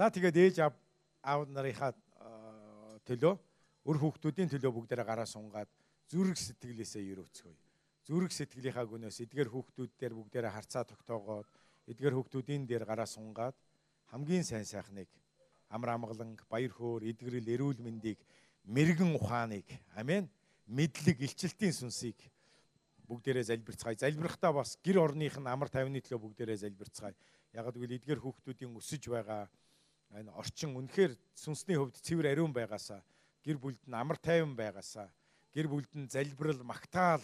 За тэгээд ээж аав аав нарынхаа төлөө өр хүүхдүүдийн төлөө бүгдээрээ гараа сунгаад зүрх сэтгэлээсээ өрөөцгөөе. Зүрх сэтгэлийнхаа гүнээс эдгээр хүүхдүүд дээр бүгдээрээ харцаа тогтоогоод эдгээр хүүхдүүдийн дээр гараа сунгаад хамгийн сайн сайхныг амар амгаланг, баяр хөөр, эдгэрэл, эрүүл мэндийг, мэрэгэн ухааныг, амен, мэдлэг, илчилтийн сүнсийг бүгдээрээ залбирцгаая. Залбирхтаа бас гэр орных нь амар тайвны төлөө бүгдээрээ залбирцгаая. Ягд гэвэл эдгээр хүүхдүүдийн өсөж байгаа энэ орчин үнэхээр сүнсний хувьд цэвэр ариун байгаасаа гэр бүлд нь амар тайван байгаасаа гэр бүлд нь залбирал магтаал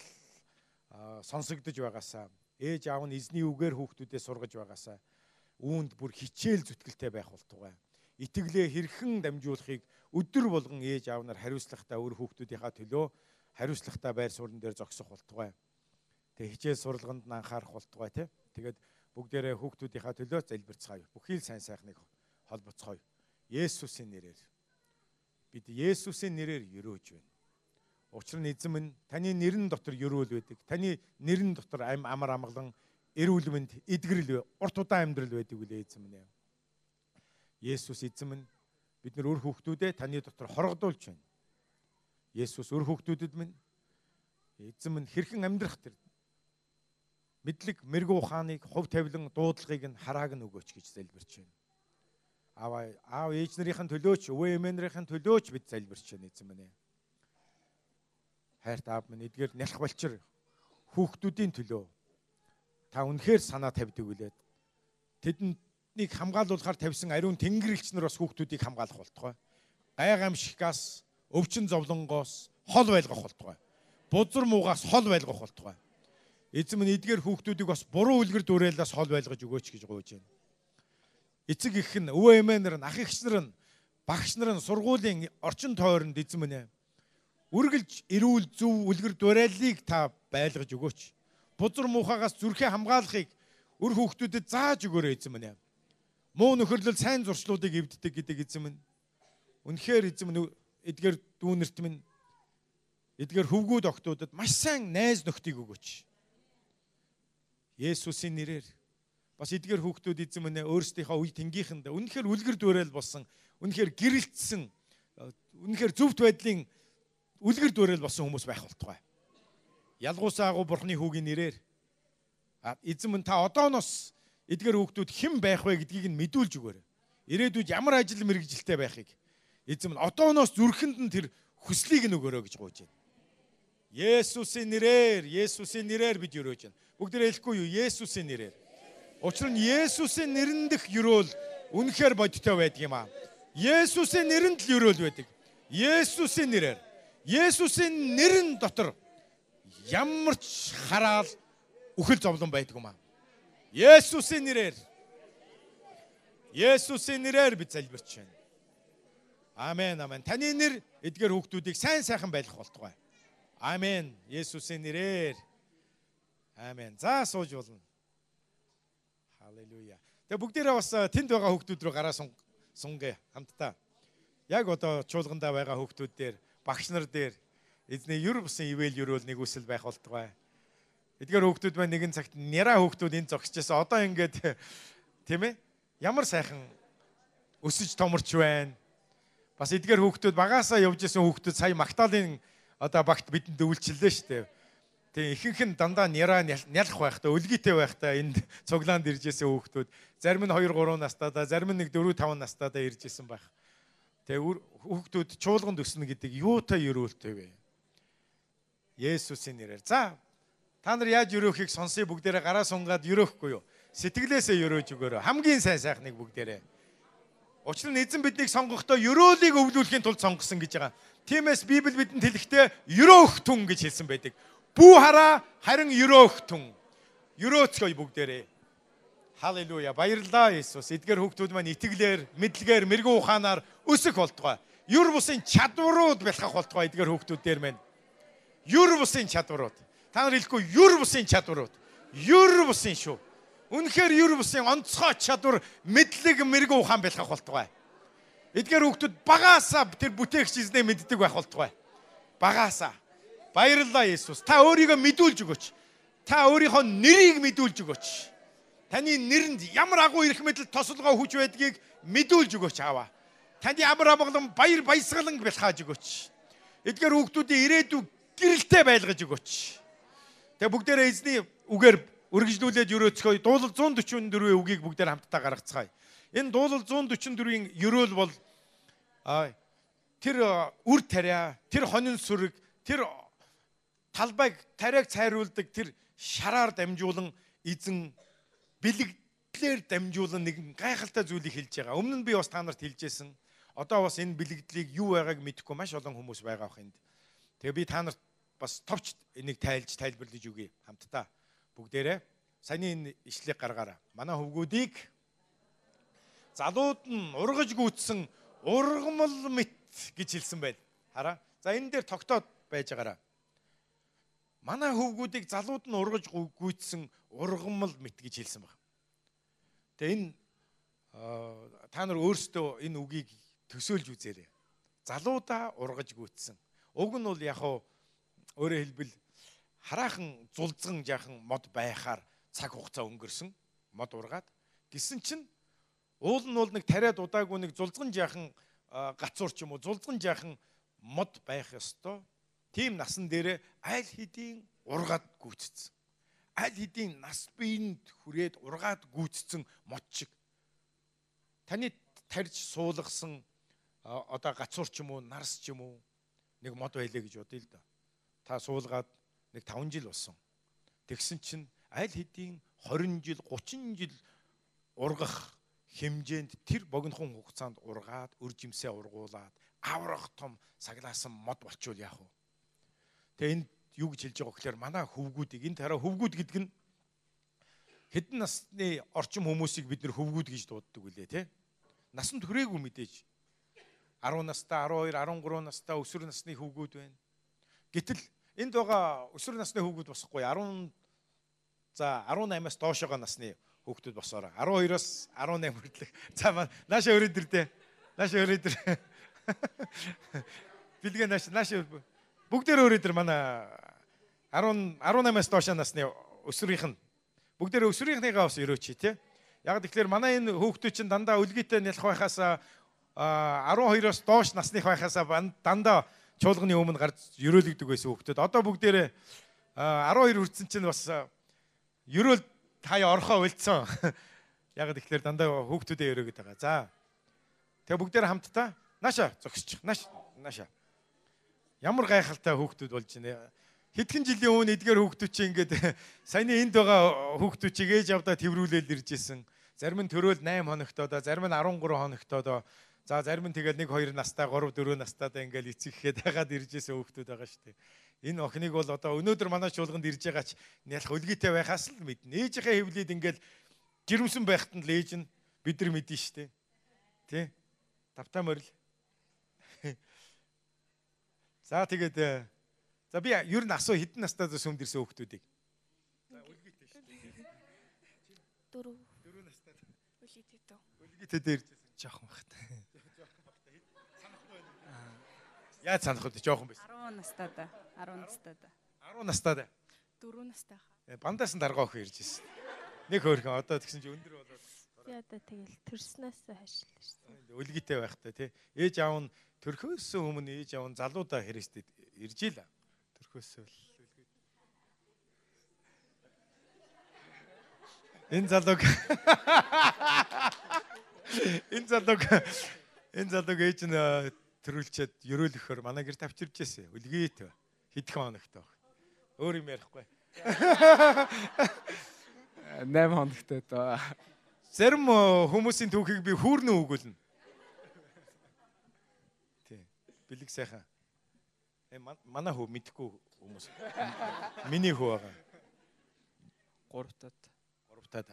сонсогдож байгаасаа ээж аав нь эзний үгээр хүүхдүүдээ сургаж байгаасаа үүнд бүр хичээл зүтгэлтэй байх болтугай. Итгэлээ хэрхэн дамжуулахыг өдөр болгон ээж аав нар хариуцлагатай өөр хүүхдүүдийнхаа төлөө хариуцлагатай байр суурин дээр зогсох болтугай. Тэгээ хичээл сурлаганд нь анхаарах болтугай тий. Тэгээд бүгдээрээ хүүхдүүдийнхаа төлөө залбирцгаая. Бүхий л сайн сайхныг холбоцгоё. Есүсийн нэрээр. Бид Есүсийн нэрээр өрөөж байна. Учир нь эзэм нь таны нэрэн дотор өрөөл байдаг. Таны нэрэн дотор ам амар амгалан эрүүл мэнд эдгэрэл урт удаан амьдрал байдаг үлээ эзэм нэ. Есүс эзэм нь бид нар өр хүүхдүүдээ таны дотор хоргодуулж байна. Есүс өр хүүхдүүдэд минь эзэм нь хэрхэн амьдрах тэр мэдлэг, мэрэгүү ухааныг, хувь тавилан, дуудлагыг нь харааг нь өгөөч гэж залбирч байна аав аав ээж нарын төлөөч, өвөө эмээнэрийн төлөөч бид залбирч байна эзэн минь. Хайрт аав минь эдгээр нялх болчир хүүхдүүдийн төлөө та үнэхээр санаа тавьдаг үлээд тэднийг хамгаалуулахар тавьсан ариун тэнгэрлэгч нар бас хүүхдүүдийг хамгаалах болтугай. Гайгамшигаас, өвчин зовлонгоос хол байлгах болтугай. Бузар муугаас хол байлгах болтугай. Эзэн минь эдгээр хүүхдүүдийг бас буруу үлгэр дуурайлаас хол байлгаж өгөөч гэж гуйж байна эцэг их нь өвөө эмээ нар нь ах эгч нар нь багш нар нь сургуулийн орчин тойронд эзэн минь үргэлж эрүүл зөв үлгэр дуурайлыг та байлгаж өгөөч. Бузар муухагаас зүрхээ хамгаалахыг өр хүүхдүүдэд зааж өгөөрэй эзэн минь. Муу нөхөрлөл сайн зуршлуудыг эвддэг гэдэг эзэн минь. Үнэхээр эзэн минь эдгээр дүүнерт минь эдгээр хөвгүүд октодод маш сайн найз нөхдийг өгөөч. Есүсийн нэрээр бас эдгээр хүүхдүүд эзэн минь өөрсдийнхөө үе тэнгийнхэнд үнэхээр үлгэр дуурайл болсон үнэхээр гэрэлтсэн үнэхээр зөвхт байдлын үлгэр дуурайл болсон хүмүүс байх болтугай. Ялгуусаа агуу бурхны хүүгийн нэрээр эзэн минь та одооноос эдгээр хүүхдүүд хэн байх вэ гэдгийг нь мэдүүлж өгөөрэй. Ирээдүйд ямар ажил мэрэгжилтэй байхыг эзэн минь одооноос зүрхэнд нь тэр хүслийг нь өгөөрэй гэж гуйж байна. Есүсийн нэрээр, Есүсийн нэрээр бид өрөөж байна. Бүгд хэлэхгүй юу? Есүсийн нэрээр. Учир нь Есүсийн нэрэн дэх юрөөл үнэхээр бодиттой байдаг юм аа. Есүсийн нэрэнд л юрөөл байдаг. Есүсийн нэрээр. Есүсийн нэрэн дотор ямар ч хараал үхэл зовлон байдаг юм аа. Есүсийн нэрээр. Есүсийн нэрээр бид залбирч байна. Амен амен. Таны нэр эдгээр хүүхдүүдийг сайн сайхан байлгах болтугай. Амен. Есүсийн нэрээр. Амен. За сууж болно. Халелуя. Тэгээ бүгдээрээ бас тэнд байгаа хүүхдүүд рүү гараа сунгээ хамтдаа. Яг одоо чуулгандаа байгаа хүүхдүүд дээр, багш нар дээр эзний юр бусын ивэл юрөөл нэг үсэл байх болтугай. Эдгээр хүүхдүүд маань нэгэн цагт няра хүүхдүүд энэ зогсчихсан. Одоо ингээд тийм ээ ямар сайхан өсөж томорч байна. Бас эдгээр хүүхдүүд багасаа явж исэн хүүхдүүд сая Магдалины одоо багт бидэнд өвлчлээ шүү дээ. Тэгээ ихэнх нь дандаа няраа нялх байхдаа өлгийтэй байхдаа энд цуглаанд иржсэн хүүхдүүд зарим нь 2 3 настайдаа зарим нь 4 5 настайдаа иржсэн байх. Тэгээ хүүхдүүд чуулганд өснө гэдэг юутай өрөөлтэй вэ? Есүсийн нэрээр. За та нар яаж өрөөхийг сонсъё бүгдээрээ гараа сунгаад өрөөхгүй юу? Сэтгэлээсээ өрөөж өгөөрэй. Хамгийн сайн сайхныг бүгдээрээ. Учир нь эзэн биднийг сонгохдоо өрөөлийг өвлүүлэхийн тулд сонгосон гэж байгаа. Тиймээс Библи бидэнд хэлэхдээ өрөөх түн гэж хэлсэн байдаг. Бүү хараа харин өрөөх түн. Өрөөцгöy бүгдээрээ. Халелуя. Баярлалаа Иесус. Эдгээр хүүхдүүд маань итгэлээр, мэдлэгээр, мэрэгүү ухаанаар өсөх болтугай. Юр бусын чадварууд бэлхах болтугай эдгээр хүүхдүүдээр маань. Юр бусын чадварууд. Та нар хэлэхгүй юр бусын чадварууд. Юр бусын шүү. Үнэхээр юр бусын онцгой чадвар, мэдлэг, мэрэгүү ухаан бэлхах болтугай. Эдгээр хүүхдүүд багаасаа тэр бүтээгч эзнээ мэддэг байх болтугай. Багаасаа. Баярлалаа Иесус. Та өөрийгөө мэдүүлж өгөөч. Та өөрийнхөө нэрийг мэдүүлж өгөөч. Таны нэрэнд ямар агуу эрх мэдэл тосолгоо хүч байдгийг мэдүүлж өгөөч аава. Танд ямар амгалан баяр баясгалан бэлхааж өгөөч. Эдгээр хүүхдүүдийн ирээдүй гэрэлтэй байлгаж өгөөч. Тэгээ бүгдээрээ эзний үгээр үргэлжлүүлээд өрөөцгөө дуулал 144-ийн үгийг бүгдээр хамтдаа гаргацгаая. Энэ дуулал 144-ийн ерөөл бол тэр үр тариа, тэр хонин сүрэг, тэр талбайг тариаг цайруулдаг тэр шараар дамжуулан эзэн бэлэгдлэр дамжуулан нэгэн гайхалтай зүйлийг хэлж байгаа. Өмнө нь би бас та нарт хэлжсэн. Одоо бас энэ бэлэгдлийг юу байгааг мэдэхгүй маш олон хүмүүс байгаа бах энд. Тэгээ би та нарт бас товч энийг тайлж тайлбарлаж өгье хамтдаа. Бүгдээрээ саяны энэ ишлэгийг гаргаараа. Манай хөвгүүдийг залууд нь ургаж гүйцсэн ургамал мэт гэж хэлсэн байна. Хараа. За энэ дээр тогтоод байж байгаараа. Манай хөвгүүдийг залууд нь ургаж гүйцсэн ургамал мэт гэж хэлсэн байна. Тэгээ энэ та нар өөрсдөө энэ үгийг төсөөлж үзээрэй. Залуудаа ургаж гүйцсэн. Уг нь бол яг өөрөөр хэлбэл хараахан зулцган жаахан мод байхаар цаг хугацаа өнгөрсөн мод ургаад гисэн чинь уул нь бол нэг тариад удаагүй нэг зулцган жаахан гацуур ч юм уу зулцган жаахан мод байх ёстой. Тийм насан дээрээ аль хэдийн ургаад гүйцсэн. Аль хэдийн нас биеинд хүрээд ургаад гүйцсэн мод шиг. Таны тарж суулгасан одоо гацуур ч юм уу нарс ч юм уу нэг мод байлээ гэж бодъё л да. Та суулгаад нэг 5 жил болсон. Тэгсэн чинь аль хэдийн 20 жил 30 жил ургах хэмжээнд тэр богинохон хугацаанд ургаад өр жимсээ ургуулад аврах том саглаасан мод болчвол яах вэ? Тэгээ энд юу гэж хэлж байгаа гэхээр манай хөвгүүдийг энэ тараа хөвгүүд гэдэг нь хэдэн насны орчим хүмүүсийг бид нэр хөвгүүд гэж дууддаг үлээ те. Насанд хүрээгүй мэдээж 10 настай, 12, 13 настай өсвөр насны хүүгүүд байна. Гэтэл энд байгаа өсвөр насны хүүгүүд босхгүй 10 за 18-аас доошоогоо насны хүүхдүүд босоороо 12-оос 18 хүртэлх. За нааша өрөөдөр дээ. Нааша өрөөдөр. Билгээ нааш нааш бүгдээр өрөөдөр манай 10 18-аас доош насны өсвөрийнх нь бүгдээр өсвөрийнхнийгаа бас өрөөч тий. Яг тэгэхээр манай энэ хүүхдүүд чинь дандаа өлгийтэй нялх байхаас 12-оос доош насных байхасаа дандаа чуулганы өмнө гарч ерөөлөгдөг байсан хүүхдүүд. Одоо бүгдээрээ 12 хүрсэн чинь бас ерөөл тая орхоо үлдсэн. Яг тэгэхээр дандаа хүүхдүүдээ ерөөгд байгаа. За. Тэгээ бүгдээр хамтдаа нааша зогсчих. Нааш нааша. Ямар гайхалтай хүүхдүүд болж байна. Хэдхэн жилийн өмнө эдгээр хүүхдүүд чинь ингээд саяны энд байгаа хүүхдүүд чиг ээж авдаа тэрврүүлэл ирж исэн. Зарим нь төрөөл 8 хоногтоо да, зарим нь 13 хоногтоо да За зарим нь тэгэл 1 2 настай 3 4 настайдаа ингээл эцэгхэд хагаад ирж исэн хүүхдүүд байгаа шүү дээ. Энэ охиныг бол одоо өнөөдөр манай чуулганд ирж байгаач нялх өлгийтэй байхаас л мэднэ. Ээжийнхээ хэвлээд ингээл жирэмсэн байхад нь л ээж нь бид нар мэднэ шүү дээ. Тэ? Тавтаа морил. За тэгээд э, за би ер нь асуу хэдэн настай сүмд ирсэн хүүхдүүдийг. За өлгийтэй шүү дээ. Дөрөв. Дөрөв настай. Өлгийтэй дөө. Өлгийтэй дээр жоохон багтай. Яаж санах вэ? Жохон байсан. 10 настай да. 10 настай да. 10 настай да. 4 настай хаа. Бандаас нь даргаа өхөө ирж ирсэн. Нэг хөөрхөн одоо тэгсэн чи өндөр болоод. Би одоо тэгэл төрснөөс хашилна шүү. Өлгийтэй байхтай тий. Ээж аав нь төрхөөс өмнө ээж аав нь залуудаа Христэд ирж ийлаа. Төрхөөс л Энэ залууг Энэ залууг энэ залууг ээж нь төрүүлчихэд ерөөлөхөөр манай гэр тавчирж байсан. Үлгийт хэдхэн хоногт баг. Өөр юм ярихгүй. 8 хоногтой доо. Зарим хүмүүсийн түүхийг би хүүрнэ өгүүлнэ. Тий. Бэлэг сайхан. Э манай хүү мэдхгүй хүмүүс. Миний хүү байгаа. Гуравтаад. Гуравтаад.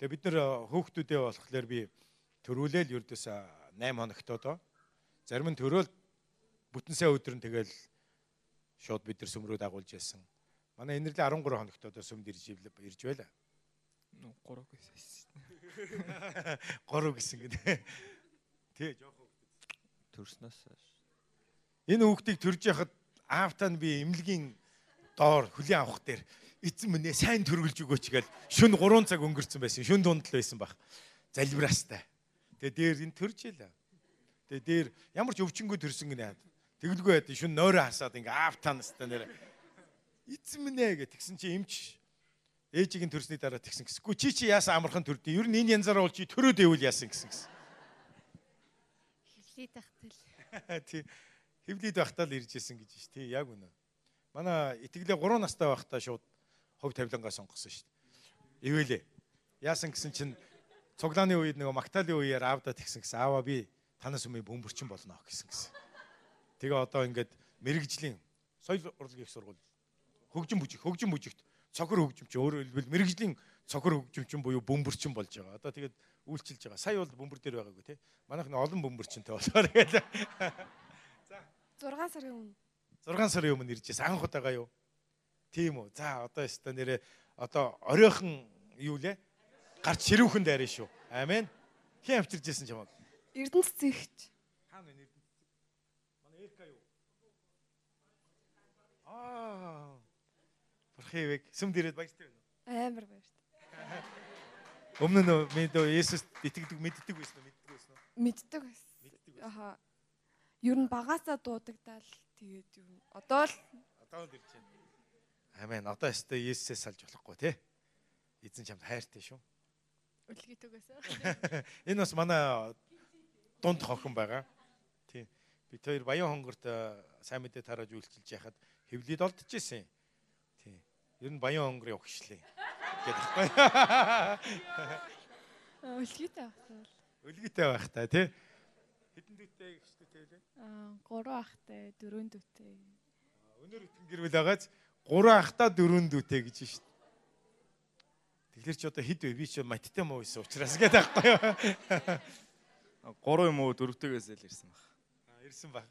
Тэгээ бид нэр хөөхтүүдээ болохоор би төрүүлээл ердөөс 8 хоногтоо доо Зарим нь төрөөл бүтэн сая өдөр нь тэгэл шууд бид нар сүмрүү дагуулж яасан. Манай энэрлээ 13 хоногт одоо сүмд ирж ирж байла. 3 гэсэн. 3 гэсэн гэдэг. Тий, жоохон төрснөөс. Энэ хүүхдийг төрж яхад аавтаа нь би эмнэлгийн доор хөлийн авах дээр эзэн минь сайн төрүүлж өгөөч гээл шүн 3 цаг өнгөрцөн байсан. Шүн дунд л байсан баг. Залбираастай. Тэгээ дээр энэ төрж ийлээ. Тэгээ дээр ямар ч өвчнгөө төрсөн гинэ. Тэгэлгүй байд шүн нойроо хасаад ингээ аав танастай нэр. Эзэн минь ээ гэх тэгсэн чи эмч ээжийг нь төрсний дараа тэгсэн гэсэн. Гү чи чи яасан амархан төрдөө. Ер нь энэ янзаараа бол чи төрөөд байвал яасан гэсэн гэсэн. Хөвлөд тахтал. Тий. Хевлид байхдаа л ирж исэн гэж ш. Тий, яг үнэ. Манай итгэлээ 3 настай байхдаа шууд хов тавилангаа сонгосон ш. Ивэлээ. Яасан гэсэн чинь цуглааны үед нөгөө магтаалын үеэр аавдаа тэгсэн гэсэн. Аава би танаас өмнө бөмбөрчин болно гэсэн гэсэн. Тэгээ одоо ингээд мэрэгжлийн соёл урлагийн сургууль хөгжим бүжиг хөгжим бүжигт цохор хөгжимч өөрөөр хэлбэл мэрэгжлийн цохор хөгжимчин буюу бөмбөрчин болж байгаа. Одоо тэгээд үйлчилж байгаа. Сая бол бөмбөр дээр байгаагүй тий. Манайх нь олон бөмбөрчинтэй болохоор гээл. За 6 сарын өмнө 6 сарын өмнө ирж байсан анх удаага юу? Тийм үү. За одоо яста нэрээ одоо оройхон юу лээ? Гарч ширүүхэн дайраа шүү. Амен. Хин авчирж байсан ч юм уу? Эрдэнэс зэгч. Хаана вэ Эрдэнэс? Манай Эрка юу? Аа. Бурхивэг сүмд ирээд баяртай байна. Амар баярт. Өмнө нь мэдээ Есүс итгэдэг мэддэг байсан уу? Мэддэг байсан уу? Мэддэг байсан. Мэддэг байсан. Аха. Ер нь багаасаа дуудагдал тэгээд ер нь одоо л Одоо л ирж байна. Амен. Одоо ястай Есүсээс салж болохгүй те. Эзэн чамд хайртай шүү. үлгий төгөөсөө. Энэ бас манай дунд хохин байгаа. Тийм. Бид хоёр Баян хонгорт э, сайн мэдээ тарааж үйлчилж яхад хевлид олдож исэн. Ер нь Баян хонгорын өгшлээ. Гэдэг байхгүй. Үлгийтэй багтаа. Өлгийтэй байх та тий. Хэдэн дүүтэй гэжтэй тий лээ. Аа 3 ахтай, 4 дүүтэй. Өнөр итгэн гэр бүл байгааз 3 ахта 4 дүүтэй гэж шүү дээ. Тэгэхээр чи одоо хэд вэ? Би чи маттай муу байсан учраас гэдэг байхгүй юу? 3 юм уу 4-төгөөс л ирсэн баг. Аа, Ирсэн баг.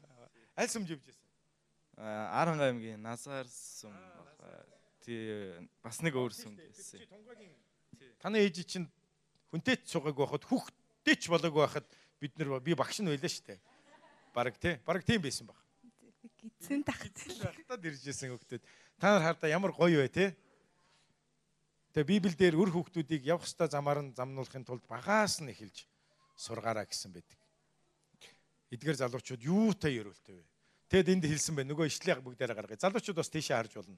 Аль сүмж явж байсан? Аранга аймгийн Назар сум баг. Тий бас нэг өөр сум гэсэн. Таны ээж чинь хүнтэй ч цугааг байхад хүүхдтэй ч болоогүй байхад бид нар би багш нь байлаа шүү дээ. Бараг тий. Бараг тийм байсан баг. Гидсэн тахтал. Хатад ирж исэн хүүхдүүд. Та нар хардаа ямар гоё вэ тий? Тэгээ Библиэл дээр үр хүүхдүүдийг явах ёстой замаар нь замнуулахын тулд багаас нь эхэлж сургаараа гэсэн байдаг. Эдгээр залуучууд юутай ерөөлтэй вэ? Тэгэд энд хэлсэн байна. Нөгөө ишлээ бүгдээрээ гаргая. Залуучууд бас тийшээ харж болно.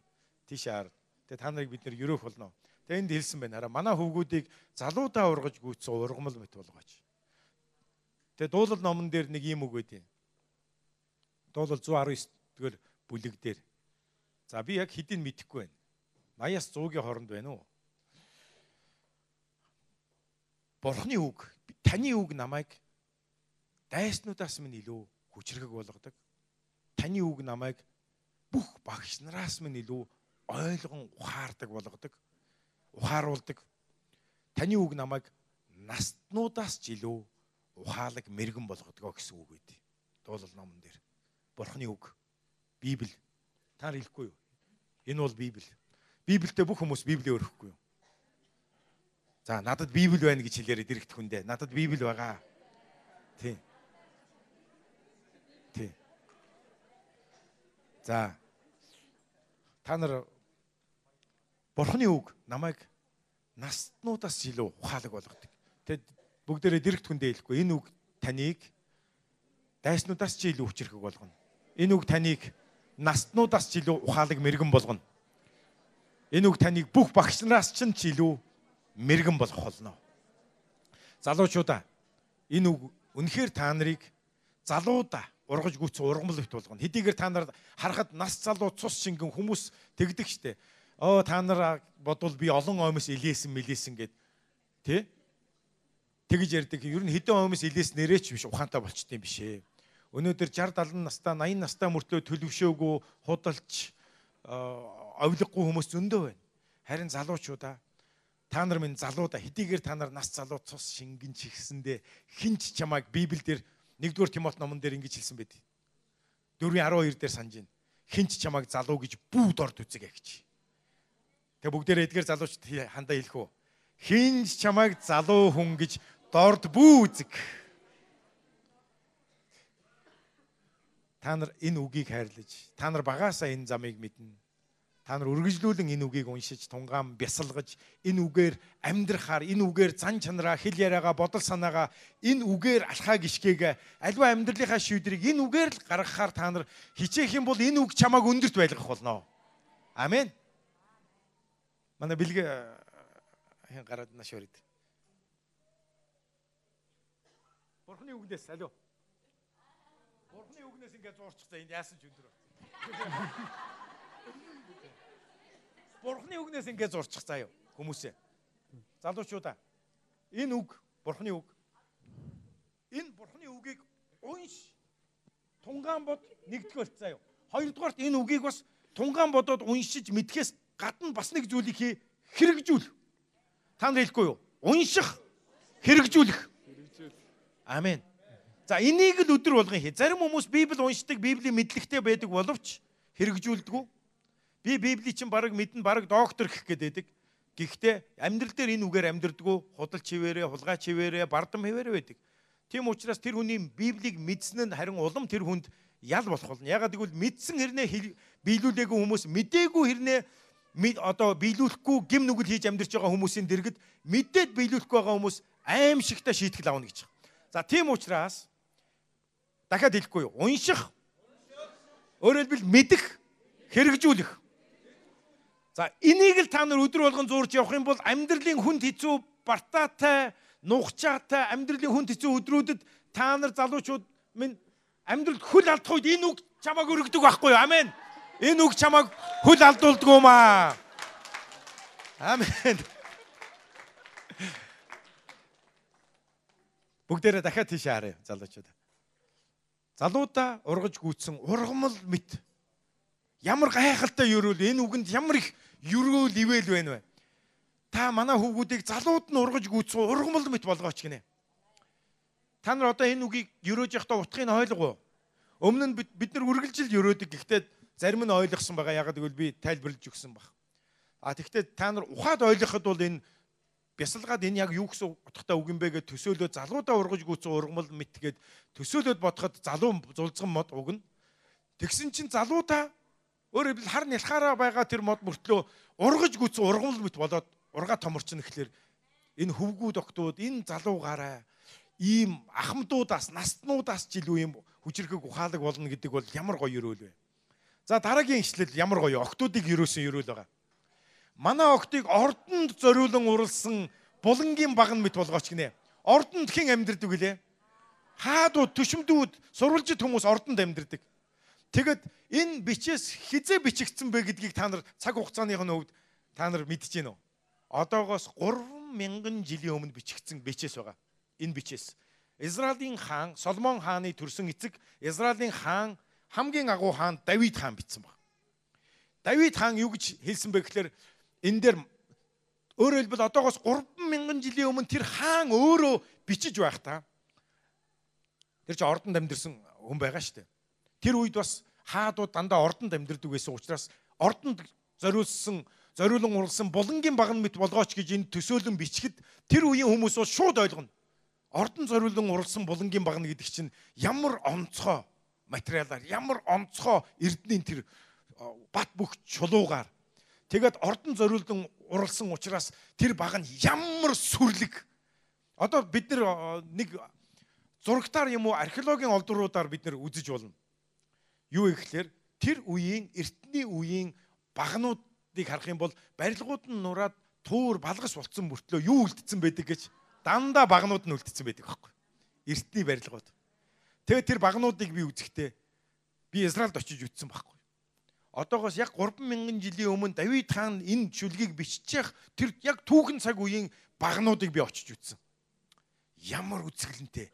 Тийшээ хар. Тэгээ та нарыг бид нэр ерөөх болно. Тэгээ энд хэлсэн байна. Хараа манай хөвгүүдийг залуудаа ургаж гүйцсэн ургамал мэт болгооч. Тэгээ дуулал номон дээр нэг ийм үг байдیں۔ Дуулал 119 дэх бүлэг дээр. За би яг хэдийг мэдэхгүй байна. 80-аас 100-ийн хооронд байна уу? Бурхны үг, таны үг намайг дайснуудаас минь илүү хүчрэг болгодог. Таны үг намайг бүх багш нараас минь илүү ойлгон ухаардаг болгодог. Ухааруулдаг. Таны үг намайг настнуудаас ч илүү ухаалаг мэрэгэн болгодгоо гэсэн үг үүдээ. Дуулал номон дээр. Бурхны үг. Библи. Та нар хэлэхгүй юу? Энэ бол Библи. Библиэд бүх хүмүүс Библийг өрөхгүй юу? За надад Библи байна гэж хэлээрэй дэрэгт хүндээ. Надад Библи байгаа. Тийм. Тийм. За та нар Бурхны үг намайг настнуудаас илүү ухаалаг болгодог. Тэгэд бүгдээрээ дэрэгт хүндээ хэлэхгүй. Энэ үг таныг дайснуудаас ч илүү хүчрэхэг болгоно. Энэ үг таныг настнуудаас ч илүү ухаалаг мэрэгэн болгоно. Энэ үг таныг бүх багш нараас ч илүү мэрэгэн болох болно. Залуучуудаа энэ үг үнэхээр та нарыг залуудаа ургаж гүйтсэн ургамал бит болгоно. Хэдийгээр та нар харахад нас залуу цус шингэн хүмүүс тэгдэг штэ. Оо та нар бодвол би олон оймос илээсэн мэлээсэн гэд тий? Тэгж ярьдаг. Ер нь хэдэн оймос илээс нэрээч биш ухаантай болчт юм биш ээ. Өнөөдөр 60 70 настай 80 настай мөртлөө төлөвшөөгүй худалч овлоггүй хүмүүс зөндөө байна. Харин залуучуудаа та нар минь залуудаа хэдийгээр та нар нас залуу цус шингэн чихсэндээ хинч чамайг Библиэлд 1-р Тимот номон дээр ингэж хэлсэн байд. 4:12 дээр санаж байна. Хинч чамайг залуу гэж бүгд орд үзэг гэж. Тэгээ бүгдээрээ эдгээр залуучд хандаа хэлэх үү? Хинч чамайг залуу хүн гэж дорд бүү үзэг. Та нар энэ үгийг хайрлаж, та нар багаасаа энэ замыг мэднэ. Та нар үргэлжлүүлэн энэ үгийг уншиж, тунгаан бясалгаж, энэ үгээр амьдрахаар, энэ үгээр зан чанараа, хэл яриагаа, бодол санаагаа, энэ үгээр алхаа гიშгээг альва амьдралынхаа шийдрийг энэ үгээр л гаргахаар та нар хичээх юм бол энэ үг чамааг өндөрт байлгах болно. Амен. Манай бэлгэ хин гараад наш өрөд. Бурхны үгнээс алуу. Бурхны үгнээс ингээд зуурчих за энд яасан ч өндөр. Бурхны үгнээс ингээд зурчих заяа хүмүүсээ. Залуучуудаа энэ үг Бурхны үг. Энэ Бурхны үгийг унш тунгаан бод нэгдүгээрт заяа. Хоёрдугаарт энэ үгийг бас тунгаан бодоод уншиж мэдхээс гадна бас нэг зүйлийг хий хэрэгжүүл. Та нар хэлэхгүй юу? Унших, хэрэгжүүлэх. Амен. За энийг л өдөр болгон хий. Зарим хүмүүс Библи уншдаг, Библийн мэдлэгтэй байдаг боловч хэрэгжүүлдэг. Би Библийг чинь баг мэднэ, баг доктор гэх гээд байдаг. Гэхдээ амьдрал дээр энэ үгээр амьдрдгүү, худал чивээрээ, хулгай чивээрээ, бардам хэвээрээ байдаг. Тийм учраас тэр хүний Библийг мэдсэн нь харин улам тэр хүнд ял болох болно. Ягаад гэвэл мэдсэн хэрнээ биелүүлээгүй хүмүүс мдээгүй хэрнээ одоо биелүүлэхгүй гим нүгэл хийж амьдарч байгаа хүмүүсийн дэргэд мэдээд биелүүлэхгүй байгаа хүмүүс аимшигтай шийтгэл авна гэж. За тийм учраас дахиад хэлэхгүй юу? Унших. Өөрөөр хэлбэл мэдэх, хэрэгжүүлэх. За энийг л та нар өдөр болгон зурж явах юм бол амьдралын хүнд хэцүү бартаатай, нухчаатай амьдралын хүнд хэцүү өдрүүдэд та нар залуучууд минь амьдралд хөл алдах үед энэ үг чамааг өргөдөг байхгүй юу? Амен. Энэ үг чамааг хөл алдуулдаг юм аа. Амен. Бүгдээрээ дахиад тийш харъя залуучууд. Залуудаа ургаж гүйцсэн ургамал мэт. Ямар гайхалтай өрөөл энэ үгэнд ямар их ерөөл ивэл байна вэ? Та манай хүүгүүдийг залууд нь ургаж гүйцсэн ургамал мэт болгооч гинэ. Та нар одоо энэ үгийг ерөөж явахдаа утгыг ойлгов уу? Өмнө нь бид нар үргэлжил ерөөдөг гэхдээ зарим нь ойлгосон байгаа. Ягаад гэвэл би тайлбарлаж өгсөн баг. А тэгвэл та нар ухаад ойлгоход бол энэ бясалгаад энэ яг юу гэсэн утгатай үг юм бэ гэж төсөөлөө залуудаа ургаж гүйцэн ургамал мэт гээд төсөөлөд бодоход залуу зулцган мод угна. Тэгсэн чинь залуудаа Өөрөөр хэлбэл хар нялхаараа байгаа тэр мод мөртлөө ургаж гүцэн ургамал мэт болоод ургаа томорчин гэхэлэр энэ хөвгүүд октууд энэ залуугаараа ийм ахмадуудаас настнуудаас ч илүү ийм хүчрхэг ухаалаг болно гэдэг бол ямар гоё өрөөл вэ. За дараагийн ишлэл ямар гоё октуудыг юрөөсөн өрөөл байгаа. Манай октыг ордонд зориулан уралсан булангийн баган мэт болгооч гинэ. Ордонд хэн амьдэрдэг вүлээ? Хаадууд, төшмдүүд, сурвалжид хүмүүс ордонд амьдэрдэг. Тэгэд энэ бичээс хизээ бичигдсэн бэ гэдгийг та нар цаг хугацааных нь хувьд та нар мэдэж гэнэ үү? Одоогоос 3000 жилийн өмнө бичигдсэн бичээс байгаа. Энэ бичээс. Израилийн хаан Соломон хааны төрсөн эцэг Израилийн хаан хамгийн агуу хаан Давид хаан бичсэн баг. Давид хаан юу гэж хэлсэн бэ гэхээр энэ дээр өөрөөр хэлбэл одоогоос 3000 жилийн өмнө тэр хаан өөрөө бичиж байх та. Тэр чинь ордонд амьдэрсэн хүн байгаа шүү дээ. Тэр үед бас хаадууд дандаа ордонд амьдэрдэг байсан учраас ордонд зориулсан зориулан уралсан булангийн баган мэт болгооч гэж энэ төсөөлөн бичгэд тэр үеийн хүмүүс шууд ойлгоно. Ордон зориулан уралсан булангийн баган гэдэг чинь ямар онцгой материалаар ямар онцгой эрдэнийн тэр бат бөх чулуугаар тэгээд ордон зориулан уралсан учраас тэр баг нь ямар сүрлэг одоо бид нар нэг зурагтаар юм уу археологийн олдруудаар бид нар үзэж болно юу ихлээр тэр үеийн эртний үеийн багнуудыг харах юм бол барилгууд нь нураад туур балгас болцсон мөртлөө юу үлдсэн байдаг гэж дандаа багнууд нь үлдсэн байдаг байхгүй. Эртний барилгууд. Тэгээд тэр багнуудыг би үзэхдээ би Израильд очиж үтсэн байхгүй. Одоогоос яг 3000 жилийн өмнө Давид хаан энэ шүлгийг биччих тэр яг түүхэн цаг үеийн багнуудыг би очиж үтсэн. Ямар үзэсгэлэнтэй,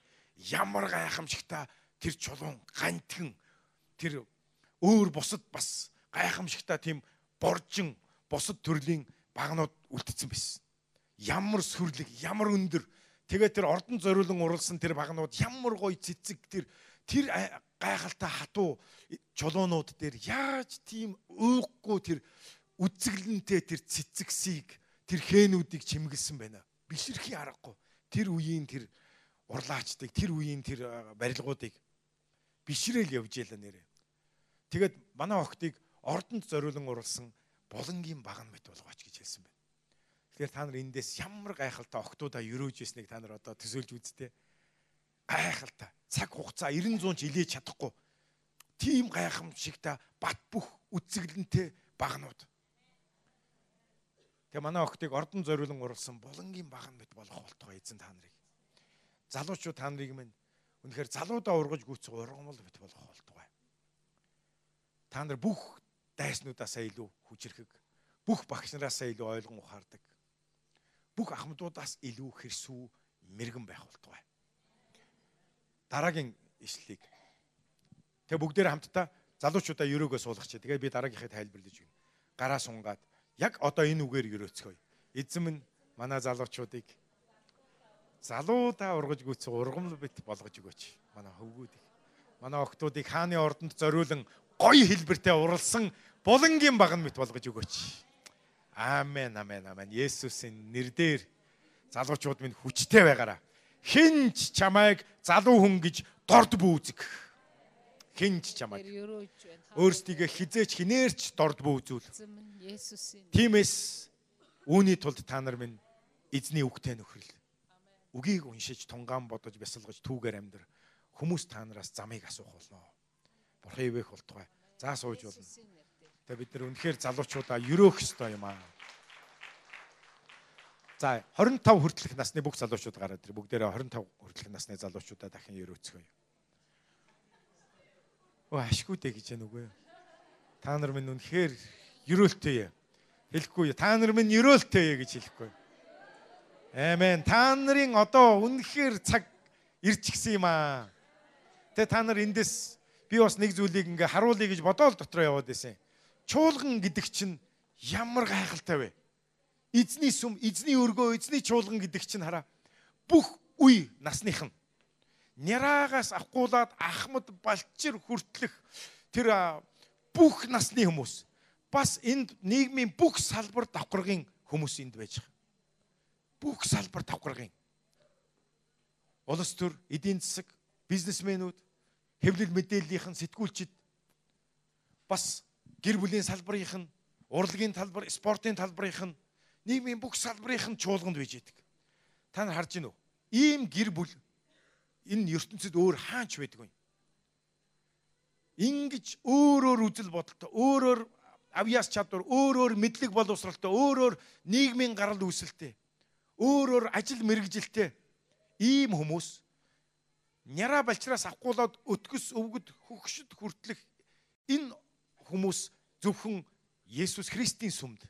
ямар гайхамшигтай тэр чулуун гантхэн тэр өөр бусад бас гайхамшигтай тийм боржин бусад төрлийн багнууд үлдсэн байсан. Ямар сүрлэг, ямар өндөр. Тэгээ тэр ордон зориулан уралсан тэр багнууд ямар гоё цэцэг тэр тэр гайхалтай хатуу чулуунууд дээр яаж тийм өөхгүй тэр үцэглэнтэй тэр цэцэгсийг тэр хээнүүдийг чимгэлсэн байна. Бишэрхийн аргагүй. Тэр үеийн тэр урлаачдыг, тэр үеийн тэр барилгуудыг бишрээл явж ялаа нэрэ. Тэгээд манай охтыг ордонд зориулан уралсан булангийн баган мэт болгооч. Тэгэхээр та нар эндээс ямар гайхалтай октоудаа өрөөж ирснийг та нар одоо төсөөлж үзтээ. Гайхалтай. Цаг хугацаа 900 ч илээж чадахгүй. Тийм гайхамшигтай бат бүх үцэглэнтэй багнууд. Тэгээ манай охтыг ордон зориулан уралсан булангийн баган мэт болгох болтгоо эзэн та нарыг. Залуучууд та нарыг минь үнэхээр залуудаа ургаж гүйцэх ургамал бит болгох болтгоо. Та нар бүх дайснуудаасаа илүү хүчрхэг, бүх багш нараасаа илүү ойлгон ухаардаг. Бүх ахмадуудаас илүү хэрсүү мэрэгэн байх болтугай. Дараагийн ишлэлийг Тэгээ бүгдээр хамтдаа залуучуудаа ерөөгөө суулгачих. Тэгээ би дараагийнхаа тайлбарлаж өгнө. Гараа сунгаад яг одоо энэ үгээр ерөөцгөөе. Эзэн минь манай залуучуудыг залуудаа ургаж гүйцэх ургамал бит болгож өгөөч. Манай хөвгүүдийг. Манай охтуудыг хааны ордонд зориулан гоё хэлбэртэй уралсан булангийн баган мэт болгож өгөөч. Аамен, аамен, аамен. Есүсийн нэрээр залуучууд минь хүчтэй байгаараа. Хинч чамайг залуу хүн гэж дорд бүүзэг. Хинч чамайг. Өөрсдийгөө хизээч хинээрч дорд бүүзүүл. Тимээс үүний тулд та нар минь эзний үгтэй нөхрөл. Үгийг уншиж тунгаан бодож бясалгаж түүгээр амьдр. Хүмүүс та нараас замыг асуух болно. Бурхан ивэх болтугай. За сууж болно. Тэгээ бид нар үнэхээр залуучуудаа өрөөх ёстой юм аа. За 25 хүртэлх насны бүх залуучууд гараад ирээ. Бүгдээрээ 25 хүртэлх насны залуучуудаа дахин өрөөцгөөе. Өө ашгүй дээ гэж яана үгүй. Та нар минь үнэхээр өрөөлтэй. Хэлэхгүй. Та нар минь өрөөлтэй гэж хэлэхгүй. Амен. Та нарын одоо үнэхээр цаг ирч гисэн юм аа. Тэгээ та нар эндээс би бас нэг зүйлийг ингээ харуулъя гэж бодоол дотроо яваад байсан. Чуулган гэдэг чинь ямар гайхалтай вэ? Эзний сүм, эзний өргөө, эзний чуулган гэдэг чинь хараа. Бүх үе насных нь няраагаас авахгуулаад ахмад балчир хүртлэх тэр бүх насны хүмүүс бас энд нийгмийн бүх салбар давхаргын хүмүүс энд байж байгаа. Бүх салбар давхаргын улс төр, эдийн засаг, бизнесмэнүүд, хэвлэл мэдээллийнхэн сэтгүүлчид бас гэр бүлийн салбарынх нь урлагийн талбар, спортын талбарынх нь нийгмийн бүх салбарынх нь чуулганд байж идэг. Та нар харж гинөө. Ийм гэр бүл энэ ертөнцид өөр хаач байдаг вэ? Ингиж өөрөөр үзэл бодолтой, өөрөөр авьяас чадвар, өөрөөр мэдлэг боловсралтай, өөрөөр нийгмийн гарал үүсэлтэй, өөрөөр ажил мэрэгжилтэй ийм хүмүүс Няра балчраас авахгуулаад өтгөс өвгөд хөгшөд хүртлэх энэ хүмүүс зөвхөн Есүс Христийн сүмд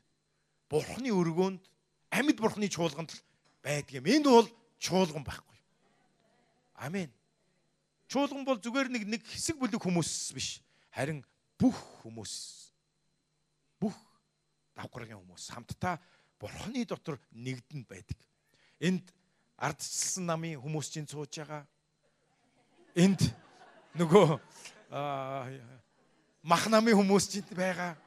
Бурхны өргөөнд амьд Бурхны чуулганд байдаг юм. Энд бол чуулган байхгүй. Амен. Чуулган бол зүгээр нэг нэг хэсэг бүлэг хүмүүс биш. Харин бүх хүмүүс бүх давхаргийн хүмүүс хамтдаа Бурхны дотор нэгдэн байдаг. Энд ардчилсан намын хүмүүс чинь сууж байгаа энд нөгөө мах намын хүмүүс ч байгаа.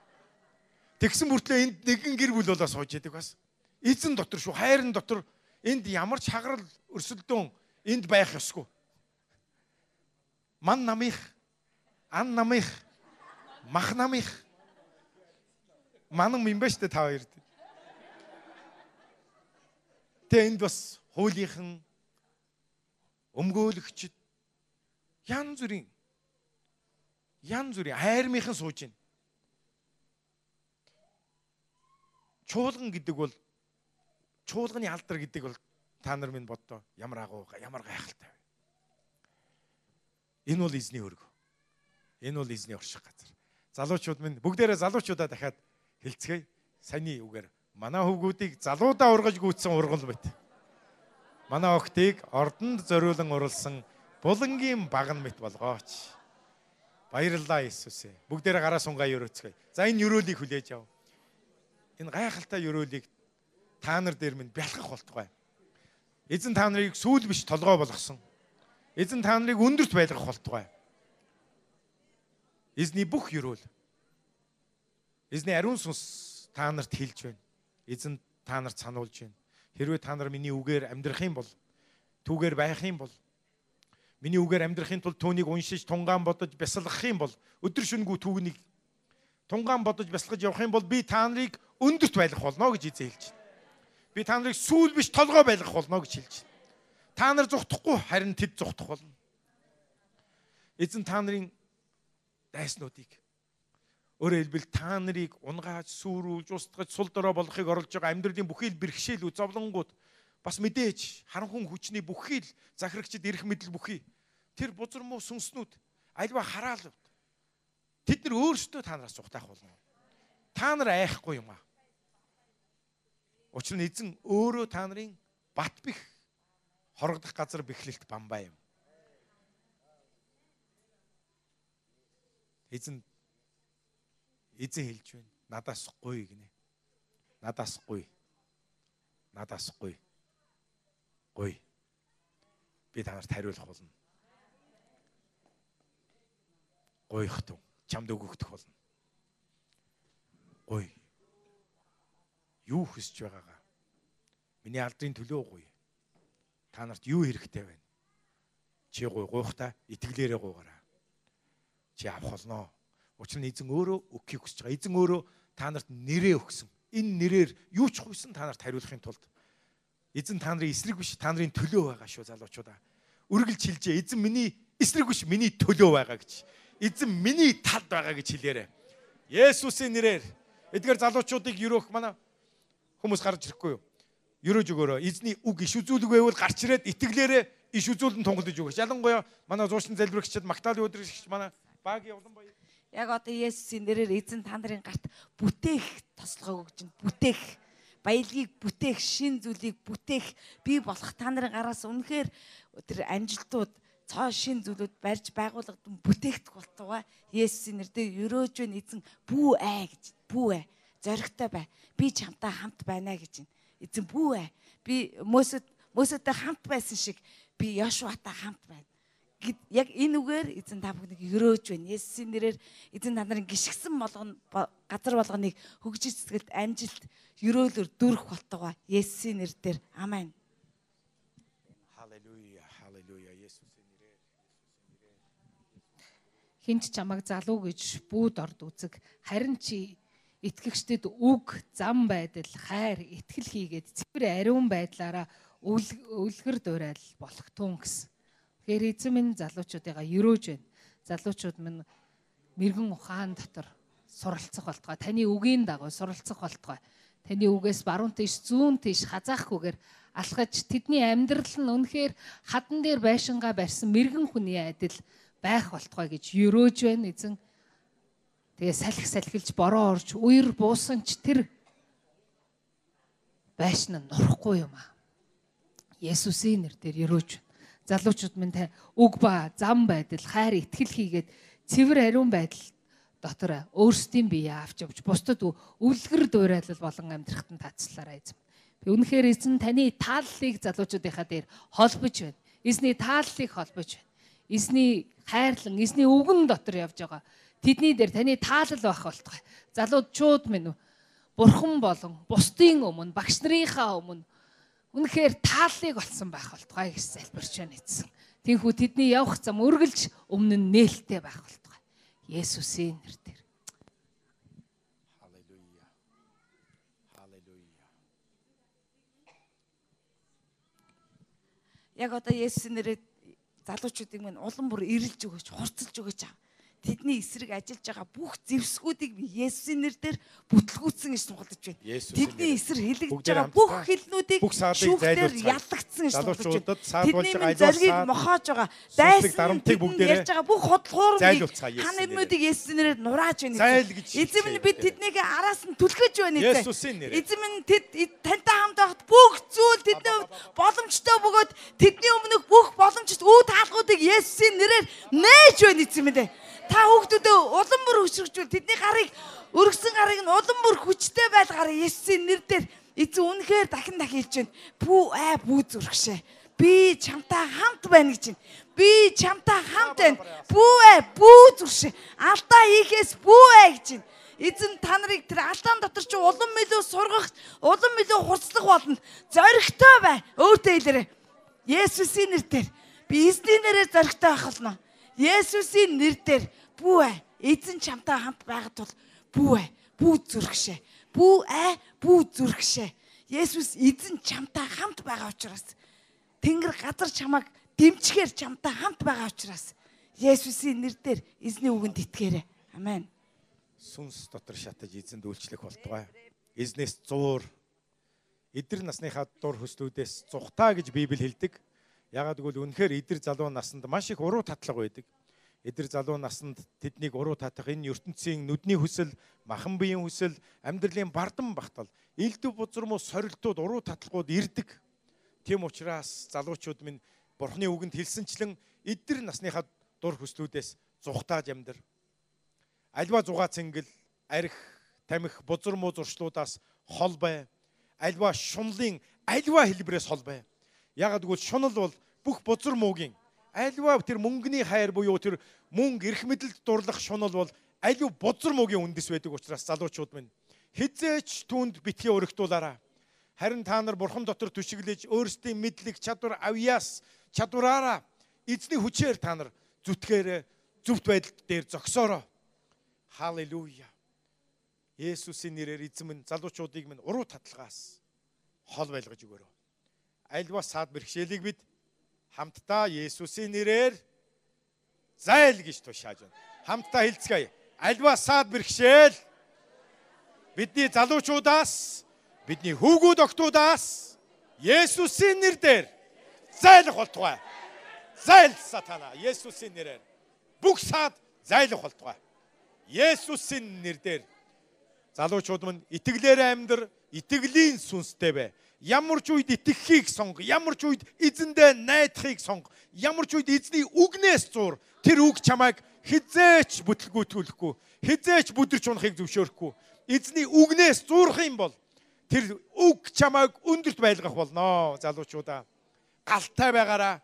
Тэгсэн мөртлөө энд нэгэн гэр бүл болоо сууж яадаг бас. Эзэн дотор шүү, хайрын дотор энд ямар ч хагарал өрсөлдөөн энд байх ёсгүй. Ман намих, ан намих, мах намих. Манан юм ба штэ та хоёрд. Тэ энд бас хуулийнхан өмгөөлөгчд Ян зүрийн ян зүрийн айрмынхан сууж байна. Чуулган гэдэг бол чуулганы алдар гэдэг бол та нар минь боддоо ямар агуу ямар гайхалтай вэ. Энэ бол эзний өргө. Энэ бол эзний орших газар. Залуучууд минь бүгдээрээ залуучуудаа дахиад хэлцгээе. Саяны үгээр манай хөвгүүдийг залуудаа ургаж гүйцсэн ургал байт. Манай охтыг ордонд зориулан урлсан булангийн баган мэт болгооч. Баярлалаа Иесусээ. Бүгдээрээ гараа сунгаа өрөөцгöö. За энэ өрөөлийг хүлээж ав. Энэ гайхалтай өрөөлийг та нар дээр минь бялхах болтугай. Эзэн та нарыг сүүл биш толгой болгосон. Эзэн та нарыг өндөрт байлгах болтугай. Эзний бүх өрөөл. Эзний ариун сүнс та нарт хэлж байна. Эзэн та нарт сануулж байна. Хэрвээ та нар миний үгээр амьдрах юм бол түүгээр байх юм бол Миний үгээр амьдрахын тулд түүнийг уншиж тунгаан бодож бясалгах юм бол өдөр шөнөгүй түүнийг тунгаан бодож бясалгаж явах юм бол би та нарыг өндөрт байлгах болно гэж эзэн хэлж байна. Би та нарыг сүүл биш толгой байлгах болно гэж хэлж байна. Та нар зүхтахгүй харин тэд зүхтах болно. Эзэн та нарын дайснуудыг өөрөөр хэлбэл та нарыг унгааж, сүрүүлж, устгаж, сул дорой болохыг оролж байгаа амьдралын бүхий л бэрхшээл үе зовлонгууд бас мэдээж харанхуй хүчний бүхий л захирагчд ирэх мэдл бүхий тэр бузар муу сүнснүүд альва хараал тэд нар өөрсдөө та нараас зүхтаах болно. Та нар айхгүй юм аа. Учир нь эзэн өөрөө та нарын бат бих хорогдох газар бэхлэлт бамбай юм. Эзэн эзэн хэлж байна. Надаас гуй гинэ. Надаас гуй. Надаас гуй. Гуй. Би танарт хариулах болно. Гуйх тун. Чамд өгөгдөх болно. Гуй. Юу хүсэж байгаагаа. Миний алдрын төлөө гуй. Та нарт юу хэрэгтэй байна? Чи гуй гуйхтаа итгэлээрээ гуйгараа. Чи авах болноо. Учир нь эзэн өөрөө өгөхийг хүсэж байгаа. Эзэн өөрөө та нарт нэрээ өгсөн. Энэ нэрээр юу ч гуйсан та нарт хариулахын тулд эзэн та нарын эсрэг биш та нарын төлөө байгаа шүү залуучуудаа. Үргэлж хэлжээ. Эзэн миний эсрэг биш миний төлөө байгаа гэж. Эзэн миний талд байгаа гэж хэлээрэ. Есүсийн нэрээр эдгээр залуучуудыг юрөөх манай хүмүүс гарч ирэхгүй юу? Юрөөж өгөөрөө. Эзний үг иш үзүүлэг байвал гарч ирээд итгэлээрээ иш үзүүлэн тунгалж өгөөч. Ялангуяа манай зуушин залбирагчид Магдали өдрөгч манай багийн улан баяр Яг одоо Есүсийн нэрээр эзэн та нарын гарт бүтээх тослогоо өгч байна. Бүтээх баялагийг бүтээх, шин зүйлийг бүтээх, бий болох та нарын гараас үнэхээр тэр амжилтууд цоо шин зүйлүүд барьж байгуулагдсан бүтээгдэх болтугай Есүсийн нэрээр өрөөж байна эзэн бүү ээ гэж бүү ээ зоригтой бай. Би чамтай хамт байна гэж. Эзэн бүү ээ. Би Мөсөд Мөсөдтэй хамт байсан шиг би Йошуатай хамт байна яг энэ үгээр эзэн та бүхнийг өрөөж байна. Есүсийн нэрээр эзэн та нарын гიშгсэн болгоно газар болгоныг хөгжиж цэцгэлд амжилт өрөөлөөр дүрх болтугай. Есүсийн нэрээр амен. Халелуя, халелуя. Есүсийн нэрээр. Хинч чамайг залуу гэж бүүд орд үзэг. Харин чи итгэгчдэд үг, зам байдал, хайр, итгэл хийгээд цэвэр ариун байдлаараа үлгэр дуурайл болох тун гэсэн Тэгэхээр эзэн минь залуучуудыгаа өрөөж байна. Залуучууд минь мэрэгэн ухаан дотор суралцах болтгой. Таны үгийн дагуу суралцах болтгой. Таны үгээс баруун тийш зүүн тийш хазаахгүйгээр алхаж тэдний амьдрал нь үнэхээр хадан дээр байшингаа барьсан мэрэгэн хүний адил байх болтгой гэж өрөөж байна эзэн. Тэгээ салхи салхилж бороо орж үер буусан ч тэр байшин нь нурахгүй юм аа. Есүсийн нэрээр өрөөж байна залуучууд минь та үг ба зам байдал хайр итгэл хийгээд цэвэр ариун байдал дотор өөрсдийн бие авч явж бусдад өвлгөр дуурайлал болон амьдрахад нь тацлаарай эзэм. Би үнэхээр эзэн таны тааллыг залуучуудынхаа дээр холбож байна. Эзний тааллыг холбож байна. Эзний хайрлан, эзний үгэн дотор явж байгаа. Тэдний дээр таны таалал байх болтугай. Залуучууд минь бурхан болон бусдын өмнө, багш нарынхаа өмнө үнэхээр тааллыг олсон байх болтугай гэж залбирч байна эзэн. Тинхүү тэдний явах зам үргэлж өмнө нь нээлттэй байх болтугай. Есүсийн нэрээр. Халелуя. Халелуя. Яг одоо Есүсийн нэрээр залуучуудыг минь улам бүр ирэлж өгөөч, хурцлж өгөөч аа тэдний эсрэг ажиллаж байгаа бүх зэвсгүүдийг би Есүсийн нэрээр бүтлгүүцсэн гэж тунгалж байна. Тэдний эсрэг хэлэгдэж байгаа бүх хэлнүүдийг шүүхтэр яллагдсан гэж тунгалж байна. Тэдний зоригийг мохоож байгаа. Дайсан бүгдээр ярьж байгаа бүх худлуурыг хан нэрмүүдийг Есүсийн нэрээр нурааж байна. Эзэм нь бид тэднийг араас нь түлхэж байна эзэн. Эзэм нь тэд тантай хамт байхад бүх зүйл тэдний хувьд боломжтой бөгөөд тэдний өмнөх бүх боломжит үе таалгуудыг Есүсийн нэрээр нээж байна эзэм ээ. Та хүүхдүүдээ улам бүр хөшрөгжүүл тэдний гарыг өргсөн гарыг нь улам бүр хүчтэй байлгаараа Есүсийн нэрээр эзэн үнэхээр дахин дахин хэлж байна. Бүү аа бүү зүрхшээ. Би чамтай хамт байна гэж байна. Би чамтай хамт байна. Бүү аа бүү зүрхшээ. Алдаа хийхээс бүү аа гэж байна. Эзэн та нарыг тэр алдаан дотор чи улам илүү сургах, улам илүү хурцлах болно. Зоригтой бай. Өөртөө хэлээрэй. Есүсийн нэрээр би эзний нэрээр зоригтой байх болно. Есүсийн нэрээр бүү ээ эзэн чамтай хамт байгаад бол Бүү ээ. Бүү зүрхшээ. Бүү аа бүү зүрхшээ. Есүс эзэн чамтай хамт байгаа учраас Тэнгэр газар чамайг дэмчгээр чамтай хамт байгаа учраас Есүсийн нэрээр эзний үгэнд итгээрэй. Амен. Сүнс дотор шатаж эзэнд үйлчлэх болтугай. Эзнээс зуур эдэр насныхаа дур хөслүүдээс зүхтаа гэж Библи хэлдэг. Ягаад гэвэл үнэхээр эдэр залуу наснд маш их уруу татлага байдаг. Эдэр залуу наснд тэднийг уруу татах энэ ертөнцийн нүдний хүсэл, махан биеийн хүсэл, амьдралын бардам багтал, элдв бузармуу сорилтууд уруу татлагууд ирдэг. Тийм учраас залуучууд минь Бурхны үгэнд хэлсэнчлэн эдэр насныхаа дур хөслүүдээс зүхтааж амьдр. Альва зугаа цэнгэл, арх, тамхи, бузар муу зуршлуудаас хол бай альва шунлын альва хэлбэрээс хол бай. Ягаад гэвэл шунал бол бүх бузар муугийн альва тэр мөнгөний хайр буюу тэр мөнгө эрх мэдэлд дурлах шунал бол альва бузар муугийн үндэс байдаг учраас залуучууд минь хизээч түнд битгий өргөтүүлээраа. Харин та нар бурхан дотор түшиглэж өөрсдийн мэдлэг чадвар авьяас чадвараараа эзний хүчээр та нар зүтгээрээ зөвхт байдал дээр зогсоороо. Халелуя. Есүсийн нэрээр эзэн минь залуучуудыг минь уруу татлагаас хол байлгаж өгөөрэй. Альва саад бэрхшээлийг бид хамтдаа Есүсийн нэрээр зайл гэж тушааж байна. Хамтдаа хэлцгээе. Альва саад бэрхшээл бидний залуучуудаас бидний хүүгүүд октоудаас Есүсийн нэрээр зайлах болтугай. Зайл сатана Есүсийн нэрээр бүх саад зайлах болтугай. Есүсийн нэрээр залуучууд минь итгэлээр амьдр, итгэлийн сүнстэй бай. Ямар ч үед итгэхийг сонго, ямар ч үед эзэндээ найдахыг сонго, ямар ч үед эзний үгнээс зур. Тэр үг чамайг хизээч бүтлгүүтгүүлэхгүй, хизээч бүдэрч унахыг зөвшөөрөхгүй. Эзний үгнээс зурх юм бол тэр үг чамайг өндөрт байлгах болно, залуучуудаа. Галтай байгаараа.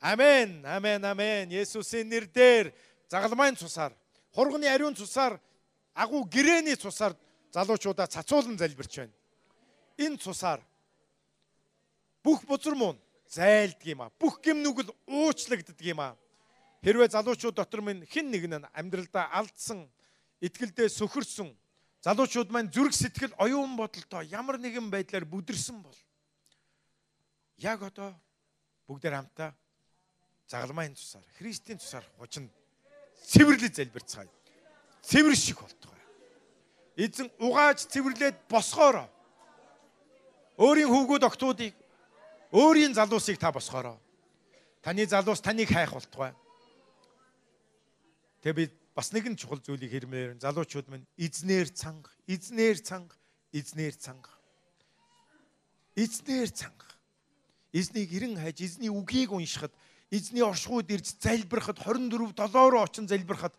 Амен, амен, амен. Есүсийн нэрээр загалмайн цусаар, хурганы ариун цусаар агуу гэрээний цусаар залуучуудаа цацуулан залбирч байна. Энэ цусаар бүх бузар муу зайлдаг юм а. Бүх гим нүгэл уучлагддаг юм а. Хэрвээ залуучууд дотор минь хэн нэг нь амьдралдаа алдсан, итгэлдээ сөхөрсөн залуучууд маань зүрх сэтгэл оюун бодолтой ямар нэгэн байдлаар бүдэрсэн бол яг одоо бүгдээр хамтаа загалмайн цусаар Христийн цусаар хучинд цэвэрлэж залбирцгаая цэвэр шиг болтгоо. Эзэн угааж цэвэрлээд босгоороо. Өөрийн хүүгүүд октоодыг өөрийн залуусыг та босгоороо. Таны залуус таныг хайх болтгоо. Тэгээ би бас нэгэн чухал зүйлийг хэрмээр залуучууд минь эзнэр цанга, эзнэр цанга, эзнэр цанга. Эзнэр цанга. Эзнийг эрен хайж, эзний үгийг уншихад, эзний оршихуйд ирж залбирахад 24 7 руу очин залбирахад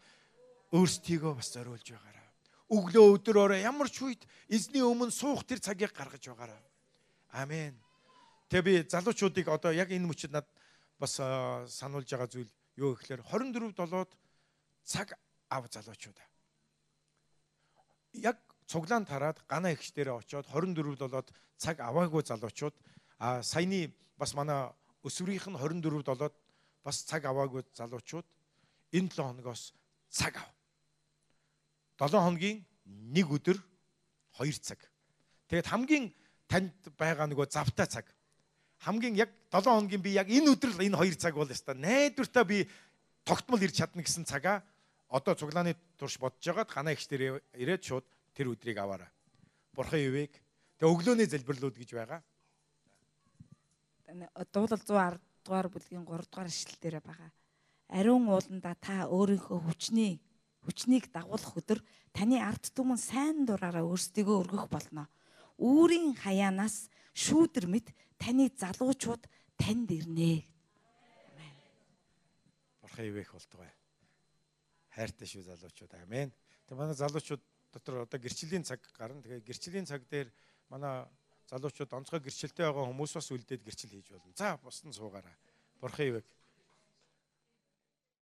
өөрсдийгөө бас зориулж байгаараа. Өглөө өдрөөрөө ямар ч үед эзний өмнө суух тэр цагийг гаргаж байгаараа. Амен. Тэгээ би залуучуудыг одоо яг энэ мөчид над бас сануулж байгаа зүйл юу гэхээр 24 7-од цаг ав залуучуудаа. Яг цуглаан тараад гана ихч дээрээ очиод 24 7-од цаг аваагүй залуучууд а саяны бас манай өсвөрийнх нь 24 7-од бас цаг аваагүй залуучууд энэ 7 хоногоос цаг ав. 7 хоногийн 1 өдөр 2 цаг. Тэгээд хамгийн танд байгаа нөгөө завтай цаг. Хамгийн яг 7 хоногийн би яг энэ өдөр л энэ 2 цаг бол яста найдвартай би тогтмол ирч чадна гэсэн цагаа одоо цуглааны турш бодож байгаад ханаа ихчдэр ирээд шууд тэр өдрийг аваарай. Бурхан ивэг. Тэгээ өглөөний залбирлууд гэж байгаа. Дуулал 110 дугаар бүлгийн 3 дугаар ишлэл дээр байгаа. Ариун ууланда та өөрийнхөө хүчний хүчнийг дагуулах өдөр таны ард түмэн сайн дураараа өөрсдийгөө өргөх болно. Үүрийн хаяанаас шүүдэр мэд таны залуучууд танд ирнэ. Амен. Бурхан ивэх болтугай. Хайртай шүү залуучууд. Амен. Тэгээ манай залуучууд дотор одоо гэрчлийн цаг гарна. Тэгээ гэрчлийн цаг дээр манай залуучууд онцгой гэрчлэлтэй байгаа хүмүүс бас үлдээд гэрчил хийж болно. За бусдын суугаараа. Бурхан ивэх.